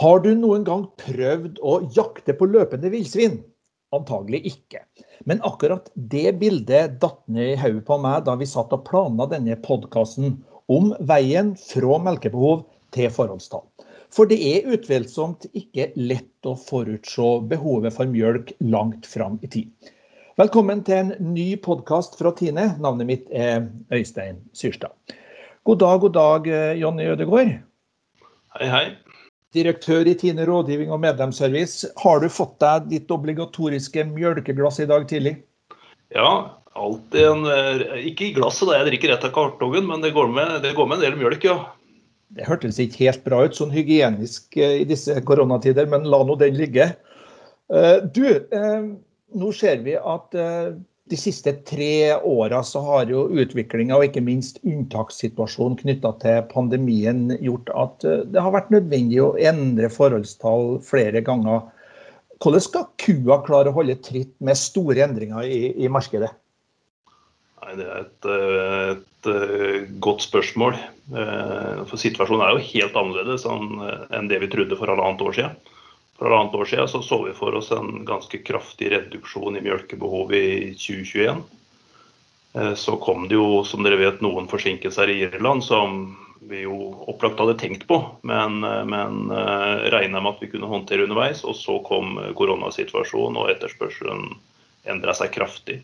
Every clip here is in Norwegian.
Har du noen gang prøvd å jakte på løpende villsvin? Antagelig ikke. Men akkurat det bildet datt ned i hodet på meg da vi satt og planla denne podkasten om veien fra melkebehov til forholdstall. For det er utvilsomt ikke lett å forutse behovet for mjølk langt fram i tid. Velkommen til en ny podkast fra Tine. Navnet mitt er Øystein Syrstad. God dag, god dag, Jonny Ødegård. Hei, hei direktør i Tine rådgivning og medlemsservice. Har du fått deg ditt obligatoriske mjølkeglass i dag tidlig? Ja, alltid en eh, Ikke i glasset, da jeg drikker rett av kartongen, men det går, med, det går med en del mjølk, ja. Det hørtes ikke helt bra ut sånn hygienisk eh, i disse koronatider, men la nå den ligge. Eh, du, nå ser vi at de siste tre åra så har jo utviklinga og ikke minst unntakssituasjonen knytta til pandemien gjort at eh, det har vært nødvendig å endre forholdstall flere ganger. Hvordan skal kua klare å holde tritt med store endringer i, i markedet? Nei, Det er et, eh, et, eh, godt spørsmål. For Situasjonen er jo helt annerledes enn det vi trodde for halvannet år siden. For halvannet år siden så, så vi for oss en ganske kraftig reduksjon i melkebehovet i 2021. Eh, så kom det jo, som dere vet, noen forsinkelser i Irland som vi jo opplagt hadde tenkt på, men, eh, men eh, regna med at vi kunne håndtere underveis. Og så kom koronasituasjonen, og etterspørselen endra seg kraftig.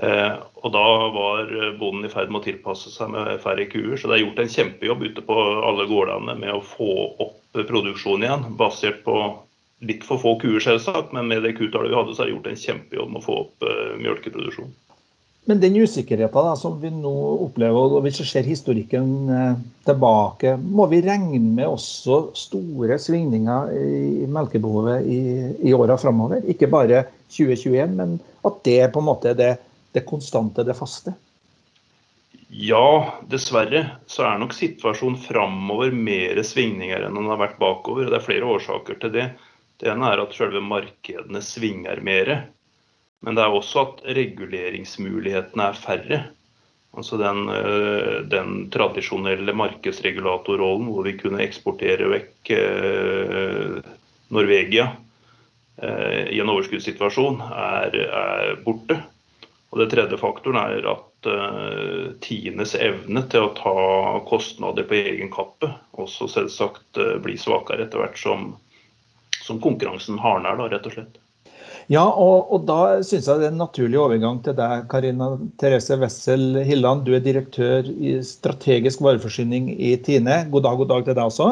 Eh, og da var bonden i ferd med å tilpasse seg med færre kuer. Så det er gjort en kjempejobb ute på alle gårdene med å få opp produksjon igjen, basert på litt for få kuer, selvsagt. Men med det kutallet vi hadde, så er det gjort en kjempejobb med å få opp uh, mjølkeproduksjon. Men den usikkerheten da, som vi nå opplever, og hvis vi ser historikken uh, tilbake, må vi regne med også store svingninger i melkebehovet i, i åra framover? Ikke bare 2021, men at det på en måte er det, det konstante, det faste? Ja, dessverre så er nok situasjonen framover mer svingninger enn den har vært bakover. Det er flere årsaker til det. Det ene er at selve markedene svinger mer. Men det er også at reguleringsmulighetene er færre. Altså den, eh, den tradisjonelle markedsregulatorrollen hvor vi kunne eksportere vekk eh, Norvegia eh, i en overskuddssituasjon, er, er borte. Og det tredje faktoren er at uh, Tines evne til å ta kostnader på egen kappe også selvsagt uh, blir svakere etter hvert som, som konkurransen hardner, da, rett og slett. Ja, og, og da syns jeg det er en naturlig overgang til deg, Karina Therese Wessel Hilland. Du er direktør i strategisk vareforsyning i Tine. God dag, god dag til deg også.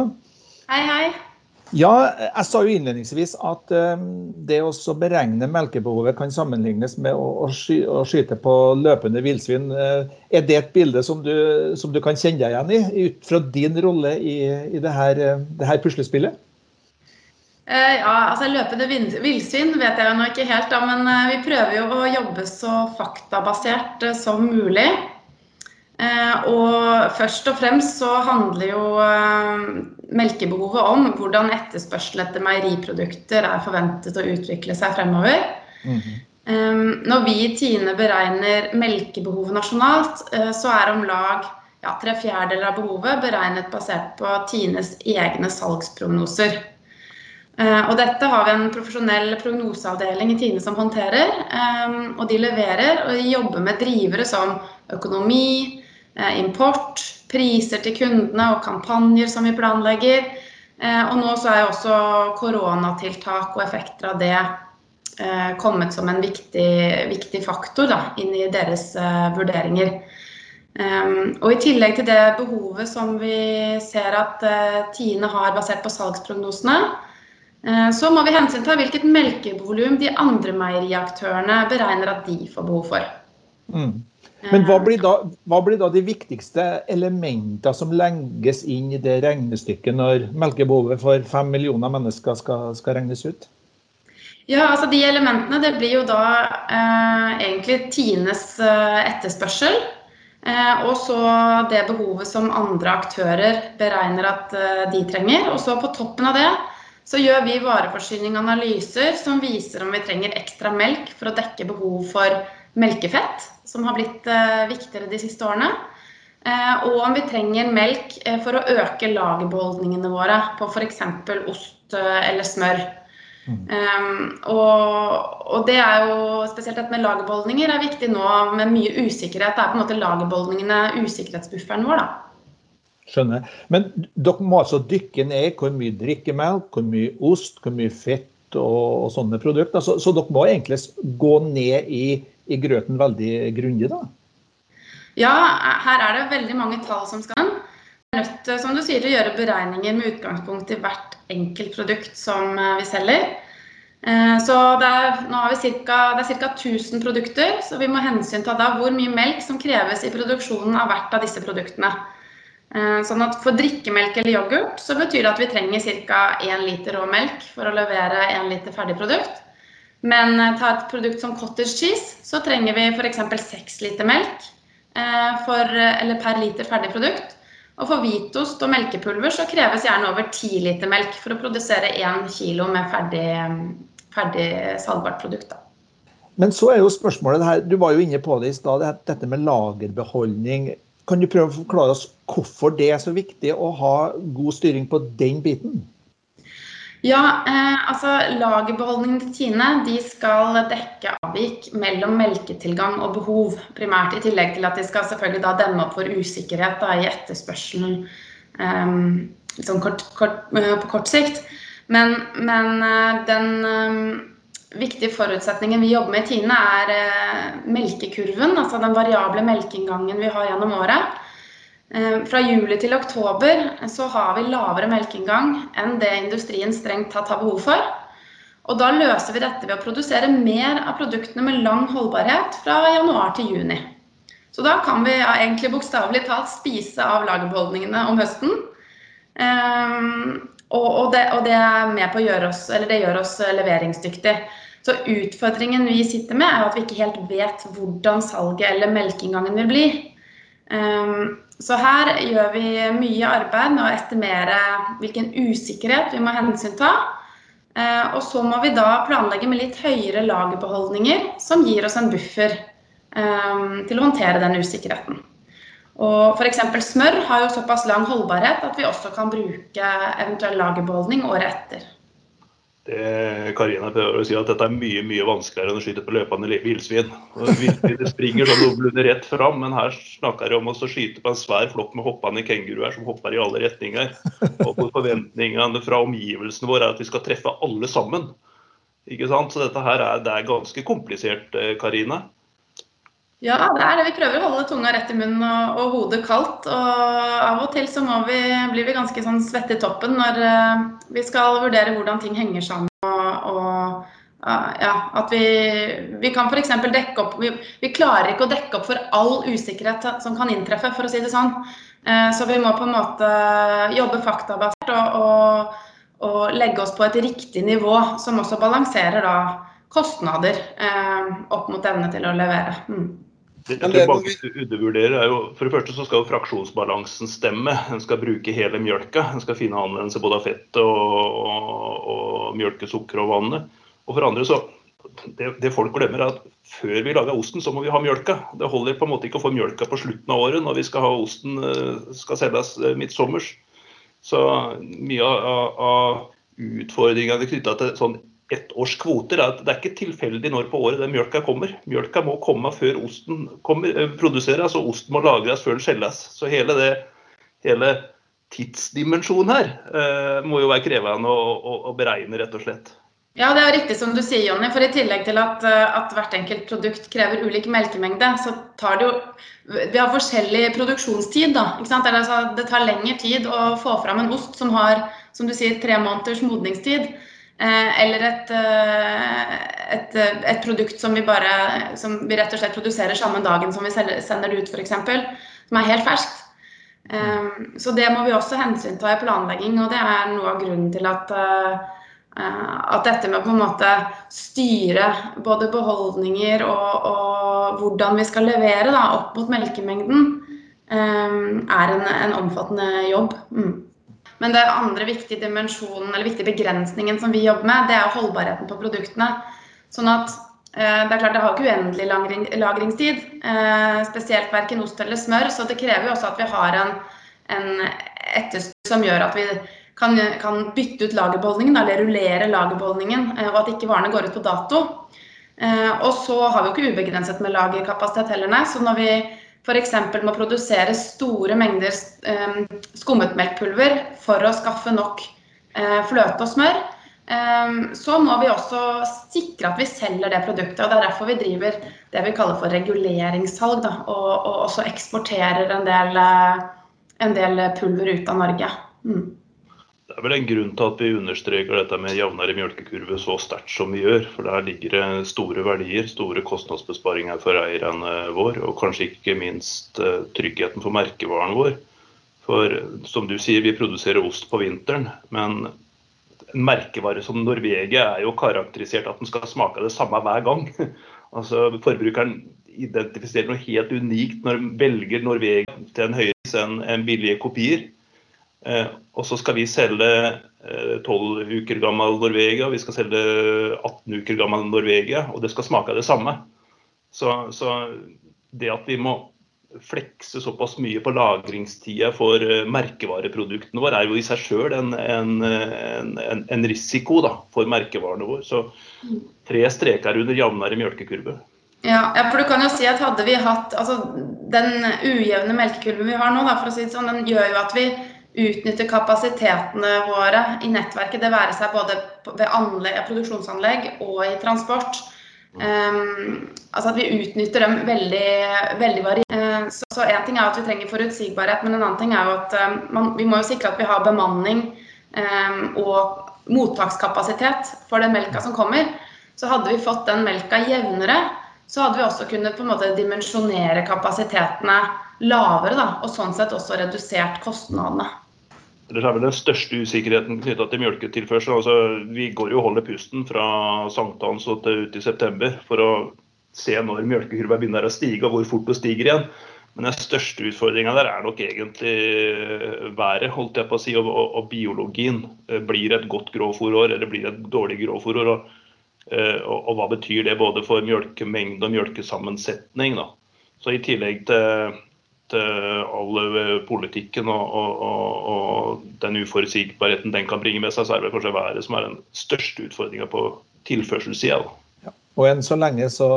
Hei, hei. Ja, jeg sa jo innledningsvis at um, det å beregne melkebehovet kan sammenlignes med å, skyte på løpende villsvin. Uh, er det et bilde som du, som du, kan kjenne deg igjen i, ut fra din rolle i, i det, her, det, her, puslespillet? Uh, ja, altså Løpende villsvin vet jeg jo nå ikke helt, da, men vi prøver jo å jobbe så faktabasert som mulig. Eh, og først og fremst så handler jo eh, melkebehovet om hvordan etterspørsel etter meieriprodukter er forventet å utvikle seg fremover. Mm -hmm. Når vi i Tine beregner melkebehovet nasjonalt, så er om lag ja, tre fjerdedeler av behovet beregnet basert på Tines egne salgsprognoser. Og dette har vi en profesjonell prognoseavdeling i Tine som håndterer. Og de leverer og de jobber med drivere som økonomi, import, priser til kundene og kampanjer som vi planlegger. Eh, og nå så er også koronatiltak og effekter av det eh, kommet som en viktig, viktig faktor da, inn i deres vurderinger. og I tillegg til det behovet som vi ser at Tine har basert på salgsprognosene, så må vi hensynta hvilket melkevolum de andre meieriaktørene beregner at de får behov for. Mm. Men hva blir, da, hva blir, da, de viktigste elementene som legges inn i det regnestykket når melkebehovet for fem millioner mennesker skal, skal, regnes ut? Ja, altså De elementene det blir jo da eh, egentlig Tines eh, etterspørsel. Eh, og så det behovet som andre aktører beregner at eh, de trenger. Og så på toppen av det så gjør vi vareforsyning analyser som viser om vi trenger ekstra melk for å dekke behov for melkefett som har blitt uh, viktigere de siste årene. og om vi trenger melk for å øke lagerbeholdningene våre på f.eks. ost eller smør. Mm. Um, og, og, det er jo spesielt dette med lagerbeholdninger er viktig nå med mye usikkerhet. Det er på en måte lagerbeholdningene, usikkerhetsbufferen vår, da. Skjønner. Men dere må altså dykke ned hvor mye drikkemelk, hvor mye ost, hvor mye fett og, og sånne produkter. Så, så, dere må egentlig gå ned i, i grøten veldig grundig, da? Ja, her er det veldig mange tall som skal inn. Vi er nødt som du sier, å gjøre beregninger med utgangspunkt i hvert enkelt produkt som eh, vi selger. Eh, så det er, nå har vi cirka, det er ca. 1000 produkter, så vi må hensynta da hvor mye melk som kreves i produksjonen av hvert av disse produktene. Eh, sånn at For drikkemelk eller yoghurt så betyr det at vi trenger ca. 1 liter rå melk for å levere 1 liter ferdig produkt. Men ta et produkt som cottage cheese, så trenger vi f.eks. 6 liter melk for, per liter ferdig produkt. Og for hvitost og melkepulver så kreves gjerne over 10 liter melk for å produsere 1 kilo med ferdig, ferdig salgbart produkt. Da. Men så er jo spørsmålet her, du var jo inne på det i stad, dette med lagerbeholdning. Kan du prøve å forklare oss hvorfor det er så viktig å ha god styring på den biten? Ja, eh, altså Lagerbeholdningen til Tine de skal dekke avvik mellom melketilgang og behov, primært. I tillegg til at de skal selvfølgelig da demme opp for usikkerhet da, i etterspørselen eh, sånn kort, kort, eh, på kort sikt. Men, men eh, den eh, viktige forutsetningen vi jobber med i Tine, er eh, melkekurven. Altså den variable melkeinngangen vi har gjennom året. Eh, fra juli til oktober så har vi lavere melkeinngang enn det industrien strengt tatt har behov for. Og da løser vi dette ved å produsere mer av produktene med lang holdbarhet fra januar til juni. Så da kan vi egentlig bokstavelig talt spise av lagerbeholdningene om høsten. Um, og, det, og, det, er med på å gjøre oss, eller det gjør oss leveringsdyktige. Så utfordringen vi sitter med, er at vi ikke helt vet hvordan salget eller melkeinngangen vil bli. Så her gjør vi mye arbeid med å estimere hvilken usikkerhet vi må hensynta. Eh, og så må vi da planlegge med litt høyere lagerbeholdninger som gir oss en buffer eh, til å håndtere den usikkerheten. Og F.eks. smør har jo såpass lang holdbarhet at vi også kan bruke eventuell lagerbeholdning året etter. Det Karina prøver å si at dette er mye mye vanskeligere enn å skyte på løpende villsvin. Det springer sånn noenlunde rett fram, men her snakker det om å skyte på en svær flokk med hoppende kenguruer som hopper i alle retninger. Og forventningene fra omgivelsene våre er at vi skal treffe alle sammen. Ikke sant? Så dette her er, det er ganske komplisert, eh, Karina. Ja, det er det. Vi prøver å holde tunga rett i munnen og, og hodet kaldt. Og av og til så vi, blir vi ganske sånn svette i toppen når uh, vi skal vurdere hvordan ting henger sammen. Og, og uh, ja, at vi, vi kan f.eks. dekke opp vi, vi, klarer ikke å dekke opp for all usikkerhet som kan inntreffe, for å si det sånn. Uh, så vi må på en måte jobbe faktabasert og, og, legge oss på et riktig nivå som også balanserer da kostnader opp mot evne til å levere. Mm. Det jeg tror mange undervurderer er jo, For det første så skal jo fraksjonsbalansen stemme. En skal bruke hele mjølka. En skal finne anvendelse både av fettet og, og, og mjølkesukker og vannet. Og for andre så det, det, folk glemmer er at Før vi lager osten, så må vi ha mjølka. Det holder på en måte ikke å få mjølka på slutten av året når vi skal ha osten eh, skal selges eh, midtsommers. Så mye av, av utfordringene knytta til sånn ett års kvoter. Det er ikke tilfeldig når på året den mjølka kommer. Mjølka må komme før osten kommer, eh, produseres, og osten må lagres før den skjelles. Så hele, det, hele tidsdimensjonen her eh, må jo være krevende å, å, å, beregne, rett og slett. Ja, det er riktig som du sier, Jonny. For i tillegg til at, eh, at, hvert enkelt produkt krever ulik melkemengde, så tar det jo Vi har forskjellig produksjonstid, da. Ikke sant? Det tar lengre tid å få fram en ost som har, som du sier, tre måneders modningstid. Eh, eller et, eh, et, et, produkt som vi, bare, som vi rett og slett produserer samme dagen som vi sender det ut, f.eks. Som er helt ferskt. Eh, så det må vi også hensynta i planlegging, og det er noe av grunnen til at, at dette med på en måte styre både beholdninger og, og hvordan vi skal levere da, opp mot melkemengden, er en, en omfattende jobb. Mm. Men det andre viktige dimensjonen, eller viktige begrensningen som vi jobber med, det er holdbarheten på produktene. Sånn at det er klart det har ikke uendelig lagring, lagringstid, spesielt verken ost eller smør. Så det krever jo også at vi har en, en etterspørsel som gjør at vi kan, kan bytte ut lagerbeholdningen, eller rullere lagerbeholdningen, og at ikke varene går ut på dato. Og så har vi jo ikke ubegrenset med lagerkapasitet heller, nei. Så når vi f.eks. må produsere store mengder skummet melkpulver for å skaffe nok fløte og smør, så må vi også sikre at vi selger det produktet. og Det er derfor vi driver det vi kaller for reguleringssalg, da, og, og, også eksporterer en del, en del, pulver ut av Norge. Mm. Det er vel en grunn til at vi understreker dette med jevnere melkekurve så sterkt som vi gjør. For der ligger det store verdier, store kostnadsbesparinger for eierne vår. Og kanskje ikke minst eh, tryggheten for merkevaren vår. For som du sier, vi produserer ost på vinteren. Men en merkevare som Norvegia er jo karakterisert at den skal smake det samme hver gang. Altså Forbrukeren identifiserer noe helt unikt når de velger Norvegia til en høyere pris enn billige kopier. Eh, og så skal vi selge eh, 12 uker gammel Norvegia, vi skal selge 18 uker gammel Norvegia, og det skal smake av det samme. Så, så det at vi må flekse såpass mye på lagringstida for eh, merkevareproduktene våre, er jo i seg sjøl en, en, en, en, risiko da, for merkevarene våre. Så tre streker under jevnere melkekurve. Ja, for du kan jo si at hadde vi hatt altså, Den ujevne melkekurven vi har nå, da, for å si det sånn, den gjør jo at vi utnytte kapasitetene våre i nettverket, det være seg både ved anlegg, produksjonsanlegg og i transport. Um, altså at vi utnytter dem veldig, veldig variert. Uh, så, så en ting er at vi trenger forutsigbarhet, men en annen ting er jo at um, man, vi må jo sikre at vi har bemanning um, og mottakskapasitet for den melka som kommer. Så hadde vi fått den melka jevnere, så hadde vi også kunnet på en måte dimensjonere kapasitetene lavere, da, og sånn sett også redusert kostnadene. Det er vel den største usikkerheten knytta til mjølketilførsel. Altså, vi går jo og holder pusten fra sankthans og til ut i september for å se når mjølkekurva begynner å stige og hvor fort det stiger igjen. Men den største utfordringa der er nok egentlig været, holdt jeg på å si, og, og, og biologien. Blir et godt gråfòrår eller blir et dårlig gråfòrår? Og, og, og, hva betyr det både for mjølkemengde og mjølkesammensetning? Da. Så i tillegg til Eh, all eh, politikken og, og, og, den uforutsigbarheten den kan bringe med seg, så er det kanskje været som er den største utfordringa på tilførselssida. Ja. Og enn så lenge, så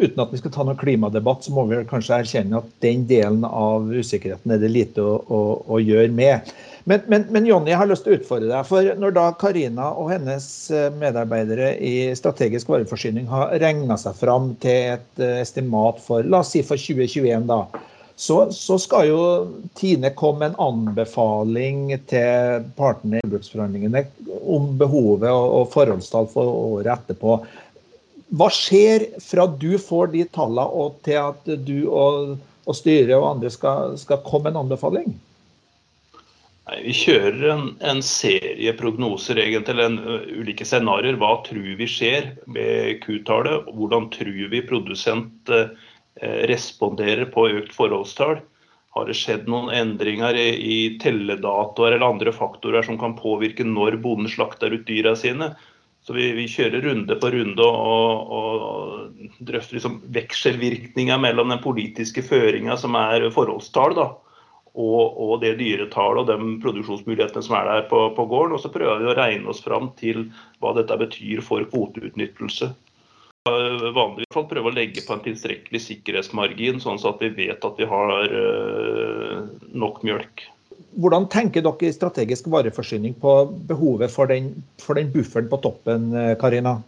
uten at vi skal ta noen klimadebatt, så må vi kanskje erkjenne at den delen av usikkerheten er det lite å, å, å gjøre med. Men, men, men, Jonny, jeg har lyst til å utfordre deg. For når da Karina og hennes eh, medarbeidere i strategisk vareforsyning har regna seg fram til et estimat for la oss si for 2021, da, så, så, skal jo Tine komme med en anbefaling til partene i jordbruksforhandlingene om behovet og, og forholdstall for året etterpå. Hva skjer fra du får de tallene og til at du og, og styret og andre skal, skal komme med en anbefaling? Nei, vi kjører en, en, serie prognoser, egentlig, en, uh, ulike scenarioer. Hva tror vi skjer med Q-tallet? Hvordan tror vi produsent uh, responderer på økt forholdstall. Har det skjedd noen endringer i telledatoer eller andre faktorer som kan påvirke når bonden slakter ut dyra sine? Så vi, vi kjører runde på runde og, og drøfter liksom vekselvirkninger mellom den politiske føringa, som er forholdstall, da, og, og, det dyretallet og de produksjonsmulighetene som er der på, på gården. Og så prøver vi å regne oss fram til hva dette betyr for kvoteutnyttelse vanligvis fall prøve å legge på en tilstrekkelig sikkerhetsmargin, sånn at vi vet at vi har uh, nok mjølk. Hvordan tenker dere i strategisk vareforsyning på behovet for den, for den bufferen på toppen, eh, Karina?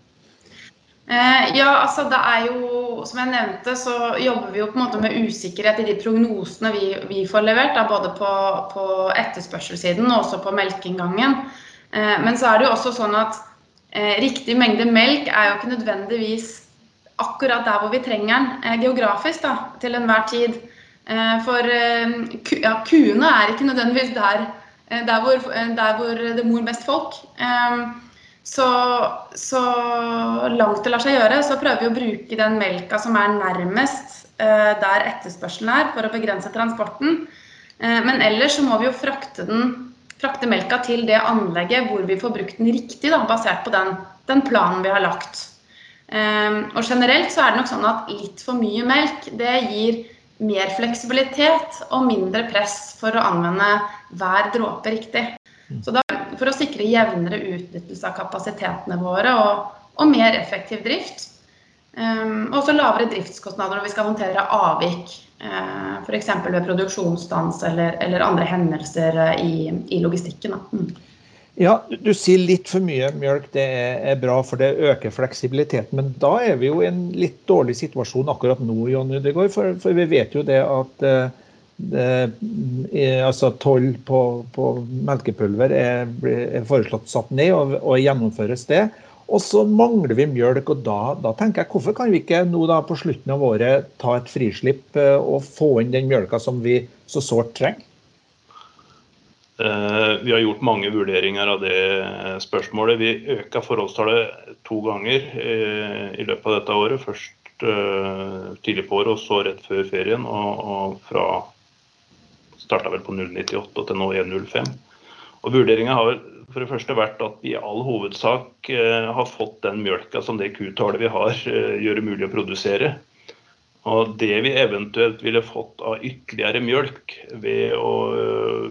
Eh, ja, altså det er jo, Som jeg nevnte, så jobber vi jo på en måte med usikkerhet i de prognosene vi, vi får levert. Da, både på, på etterspørselssiden og også på melkeinngangen. Eh, men så er det jo også sånn at Eh, riktig mengde melk er jo ikke nødvendigvis akkurat der hvor vi trenger den eh, geografisk da, til enhver tid. Eh, for ja, kuene er ikke nødvendigvis der, der, hvor, der hvor det mor mest folk. Så, så, langt det lar seg gjøre, så prøver vi å bruke den melka som er nærmest der etterspørselen er, for å begrense transporten. Men ellers så må vi jo frakte den frakte melka til det anlegget hvor vi får brukt den riktig, da, basert på den, den, planen vi har lagt. Og generelt så er det nok sånn at litt for mye melk det gir mer fleksibilitet og mindre press for å anvende hver dråpe riktig. Mm. Så da, For å sikre jevnere utnyttelse av kapasitetene våre og, og mer effektiv drift, um, og også lavere driftskostnader når vi skal håndtere avvik, uh, f.eks. ved produksjonsstans eller, eller, andre hendelser i, i logistikken. Mm. Ja, du sier litt for mye mjølk, det er bra for det øker fleksibiliteten. Men da er vi jo i en litt dårlig situasjon akkurat nå, Jon Ødegaard. For, for, vi vet jo det at eh, det, altså toll på, på melkepulver er, er, foreslått satt ned, og, og gjennomføres det. Og så mangler vi mjølk, og da, da, tenker jeg hvorfor kan vi ikke nå da på slutten av året ta et frislipp eh, og få inn den mjølka som vi så sårt trenger? Eh, vi har gjort mange vurderinger av det spørsmålet. Vi øka forholdstallet to ganger eh, i løpet av dette året. Først tidlig på året og så rett før ferien. Og fra starta vel på 0,98 til nå 1,05. Og Vurderinga har for det første vært at vi i all hovedsak har fått den mjølka som det kutallet vi har, gjør det mulig å produsere. Og det vi eventuelt ville fått av ytterligere mjølk ved, å,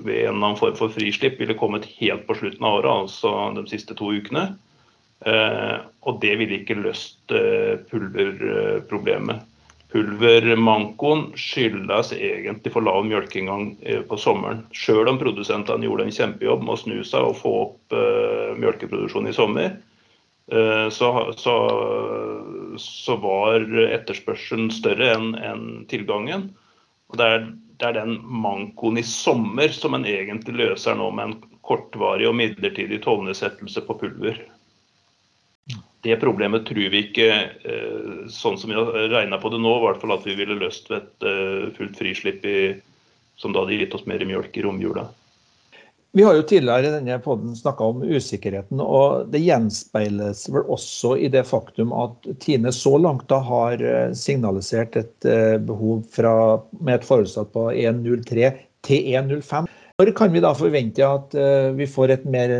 ved en eller annen form for frislipp, ville kommet helt på slutten av året, altså de siste to ukene. Eh, og det ville ikke løst eh, pulverproblemet. Pulvermankoen skyldes egentlig for lav mjølkeinngang eh, på sommeren. Sjøl om produsentene gjorde en kjempejobb med å snu seg og få opp uh, mjølkeproduksjonen i sommer, uh, så, så, så, var etterspørselen større enn en tilgangen. Og det er, det er, den mankoen i sommer som en egentlig løser nå med en kortvarig og midlertidig tollnedsettelse på pulver. Det problemet tror vi ikke, eh, sånn som vi har regna på det nå, i hvert fall at vi ville løst ved et eh, fullt frislipp i, som da hadde gitt oss mer mjølk i romjula. Vi har jo tidligere i denne podden snakka om usikkerheten, og det gjenspeiles vel også i det faktum at Tine så langt da har eh, signalisert et eh, behov fra, med et forutsatt på 1,03 til 1,05. Når kan vi da forvente at vi får et mer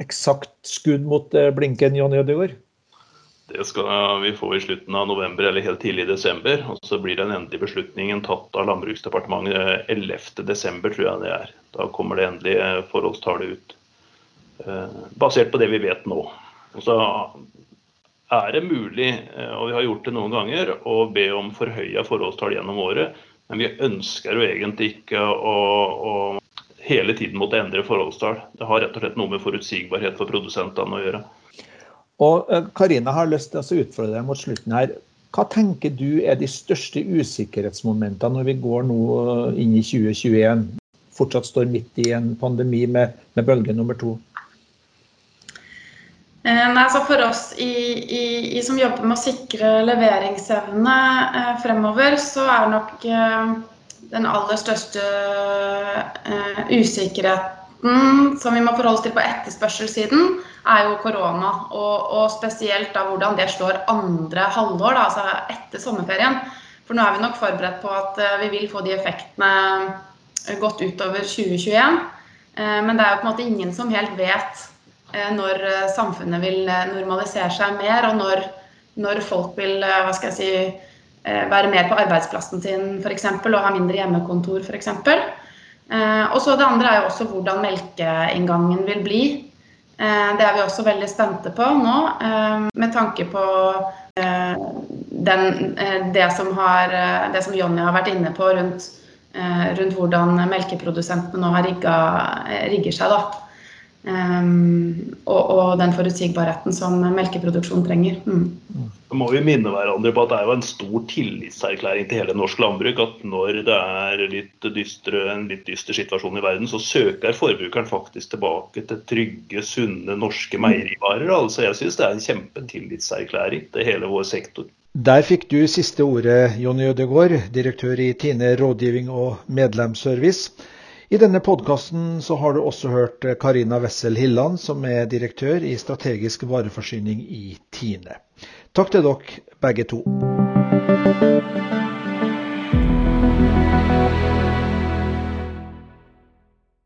eksakt skudd mot blinken, Jonny Ødegaard? Det skal vi få i slutten av november eller helt tidlig i desember. Og så blir den endelige beslutningen tatt av Landbruksdepartementet 11.12, tror jeg det er. Da kommer det endelige forholdstallet ut. Eh, basert på det vi vet nå. Og så er det mulig, eh, og vi har gjort det noen ganger, å be om forhøya forholdstall gjennom året. Men vi ønsker jo egentlig ikke å, å hele tiden måtte endre forholdstall. Det har rett og slett noe med forutsigbarhet for produsentene å gjøre. Og eh, Karina har lyst til å utfordre deg mot slutten her. Hva tenker du er de største usikkerhetsmomentene når vi går nå eh, inn i 2021? Fortsatt står midt i en pandemi med, med bølge nummer to. Eh, nei, så for oss i, i, i, som jobber med å sikre leveringsevne eh, fremover, så er nok eh, den aller største eh, usikkerheten som vi må forholde oss til på etterspørselssiden, er jo korona. Og, og, spesielt da hvordan det slår andre halvår, da, altså etter sommerferien. For nå er vi nok forberedt på at uh, vi vil få de effektene eh, godt utover 2021. Uh, men det er jo på en måte ingen som helt vet uh, når samfunnet vil normalisere seg mer, og når, når folk vil hva skal jeg si, være mer på arbeidsplassen sin f.eks. og ha mindre hjemmekontor f.eks. Og så det andre er jo også hvordan melkeinngangen vil bli. Eh, det er vi også veldig spente på nå, eh, med tanke på eh, den, det, som har, som Jonny har vært inne på rundt, rundt hvordan melkeprodusentene nå har rigga, rigger seg. Da. Um, og, og, den forutsigbarheten som melkeproduksjon trenger. Mm. Må vi minne hverandre på at det er jo en stor tillitserklæring til hele norsk landbruk at når det er litt dystre, en litt dyster situasjon i verden, så søker forbrukeren faktisk tilbake til trygge, sunne norske meierivarer. Altså Jeg syns det er en kjempetillitserklæring til hele vår sektor. Der fikk du siste ordet, Jonny Ødegaard, direktør i Tine rådgivning og medlemsservice. I denne podkasten har du også hørt Karina Wessel Hilland, som er direktør i strategisk vareforsyning i Tine. Takk til dere begge to.